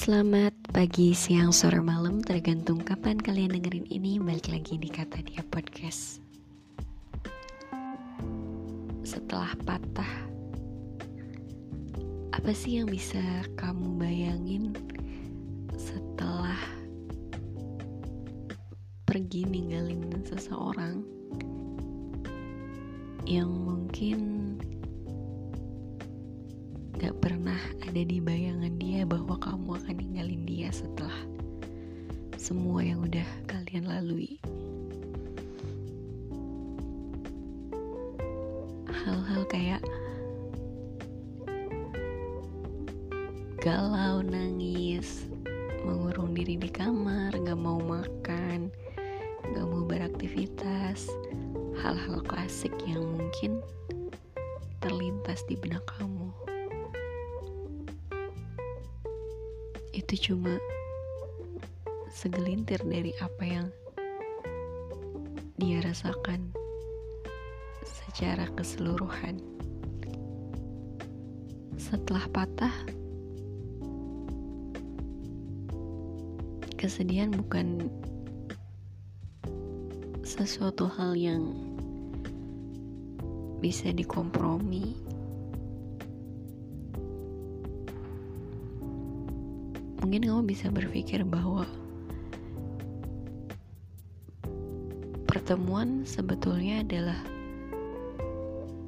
Selamat pagi, siang, sore, malam. Tergantung kapan kalian dengerin ini Balik lagi di Kata Dia Podcast. Setelah patah Apa sih yang bisa kamu bayangin Setelah Pergi ninggalin seseorang Yang mungkin gak pernah ada di bayangan dia bahwa kamu akan ninggalin dia setelah semua yang udah kalian lalui. Hal-hal kayak galau, nangis, mengurung diri di kamar, gak mau makan, gak mau beraktivitas, hal-hal klasik yang mungkin terlintas di benak kamu. Itu cuma segelintir dari apa yang dia rasakan secara keseluruhan. Setelah patah, kesedihan bukan sesuatu hal yang bisa dikompromi mungkin kamu bisa berpikir bahwa pertemuan sebetulnya adalah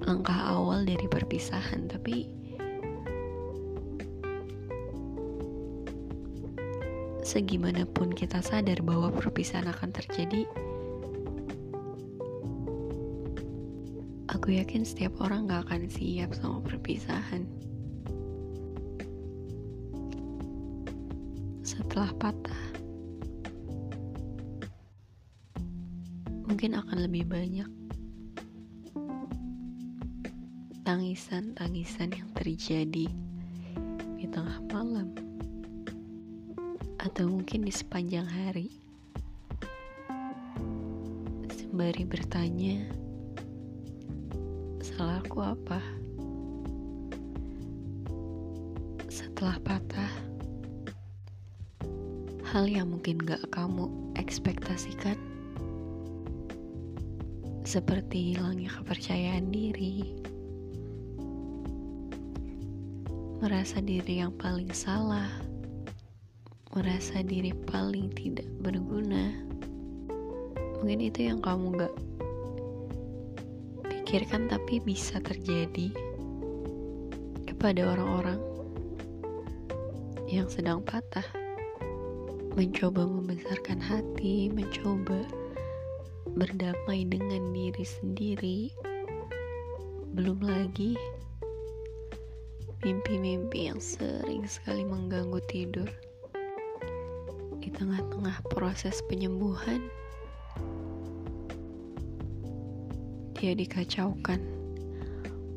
langkah awal dari perpisahan, tapi segimanapun kita sadar bahwa perpisahan akan terjadi, aku yakin setiap orang gak akan siap sama perpisahan. Setelah patah. Mungkin akan lebih banyak tangisan-tangisan yang terjadi di tengah malam. Atau mungkin di sepanjang hari. Sembari bertanya salahku apa? Setelah patah hal yang mungkin gak kamu ekspektasikan? Seperti hilangnya kepercayaan diri. Merasa diri yang paling salah. Merasa diri paling tidak berguna. Mungkin itu yang kamu gak pikirkan tapi bisa terjadi kepada orang-orang yang sedang patah mencoba membesarkan hati, mencoba berdamai dengan diri sendiri. Belum lagi mimpi-mimpi yang sering sekali mengganggu tidur. Di tengah-tengah proses penyembuhan, dia dikacaukan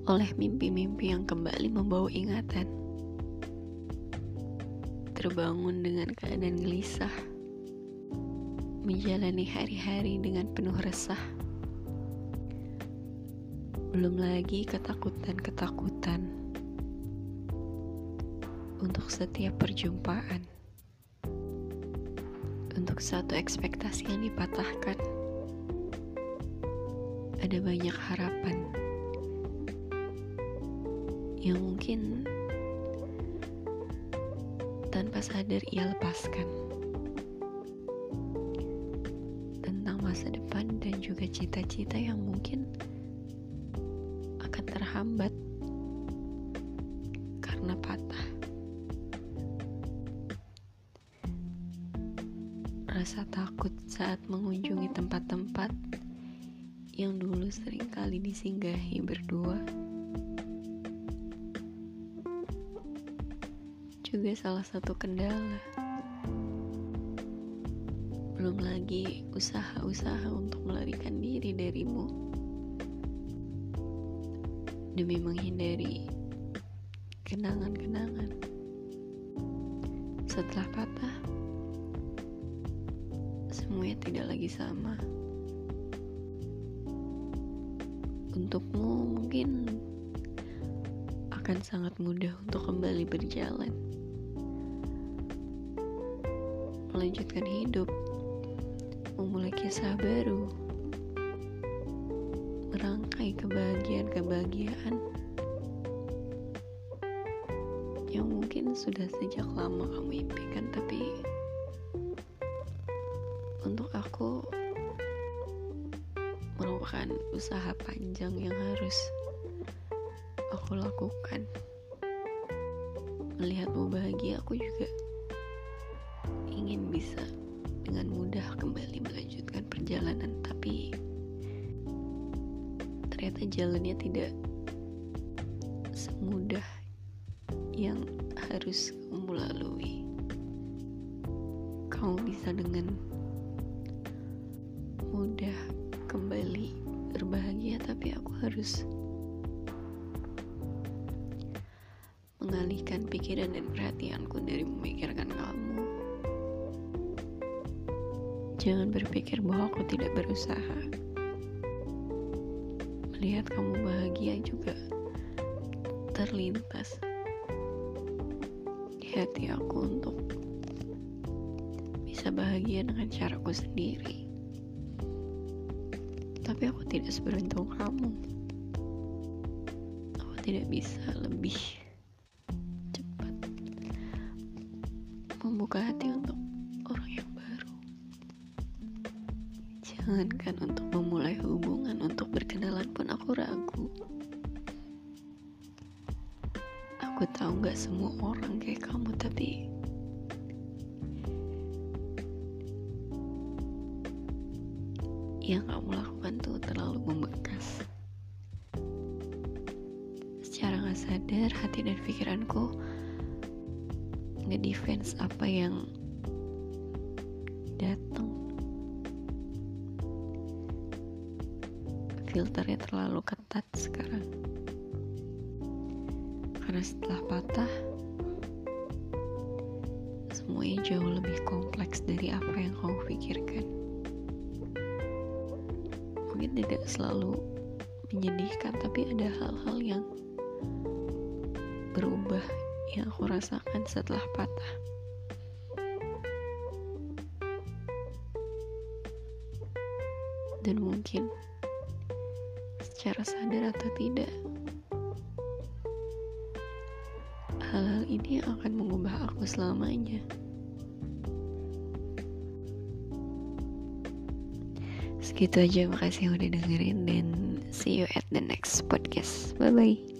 oleh mimpi-mimpi yang kembali membawa ingatan terbangun dengan keadaan gelisah, menjalani hari-hari dengan penuh resah. Belum lagi ketakutan-ketakutan untuk setiap perjumpaan, untuk satu ekspektasi yang dipatahkan. Ada banyak harapan yang mungkin tanpa sadar ia lepaskan tentang masa depan dan juga cita-cita yang mungkin akan terhambat karena patah. Rasa takut saat mengunjungi tempat-tempat yang dulu sering kali disinggahi berdua juga salah satu kendala. Belum lagi usaha-usaha untuk melarikan diri darimu demi menghindari kenangan-kenangan. Setelah patah, semuanya tidak lagi sama. Untukmu mungkin akan sangat mudah untuk kembali berjalan melanjutkan hidup, memulai kisah baru, merangkai kebahagiaan-kebahagiaan yang mungkin sudah sejak lama kamu impikan tapi untuk aku merupakan usaha panjang yang harus aku lakukan. Melihatmu bahagia aku juga bisa dengan mudah kembali melanjutkan perjalanan tapi ternyata jalannya tidak semudah yang harus kamu lalui. Kamu bisa dengan mudah kembali berbahagia tapi aku harus mengalihkan pikiran dan perhatianku dari memikirkan kamu jangan berpikir bahwa aku tidak berusaha melihat kamu bahagia juga terlintas hati aku untuk bisa bahagia dengan caraku sendiri. Tapi aku tidak seberuntung kamu. Aku tidak bisa lebih cepat membuka hati untuk orang. Jangankan untuk memulai hubungan, untuk berkenalan pun aku ragu. Aku tahu gak semua orang kayak kamu, tapi yang kamu lakukan tuh terlalu membekas. Secara gak sadar, hati dan pikiranku ngedefense apa yang datang. Filternya terlalu ketat sekarang. Karena setelah patah semuanya jauh lebih kompleks dari apa yang kamu pikirkan. Mungkin tidak selalu menyedihkan tapi ada hal-hal yang berubah yang aku rasakan setelah patah. Dan mungkin secara sadar atau tidak hal-hal ini akan mengubah aku selamanya. Segitu aja, makasih udah dengerin dan see you at the next podcast. Bye bye.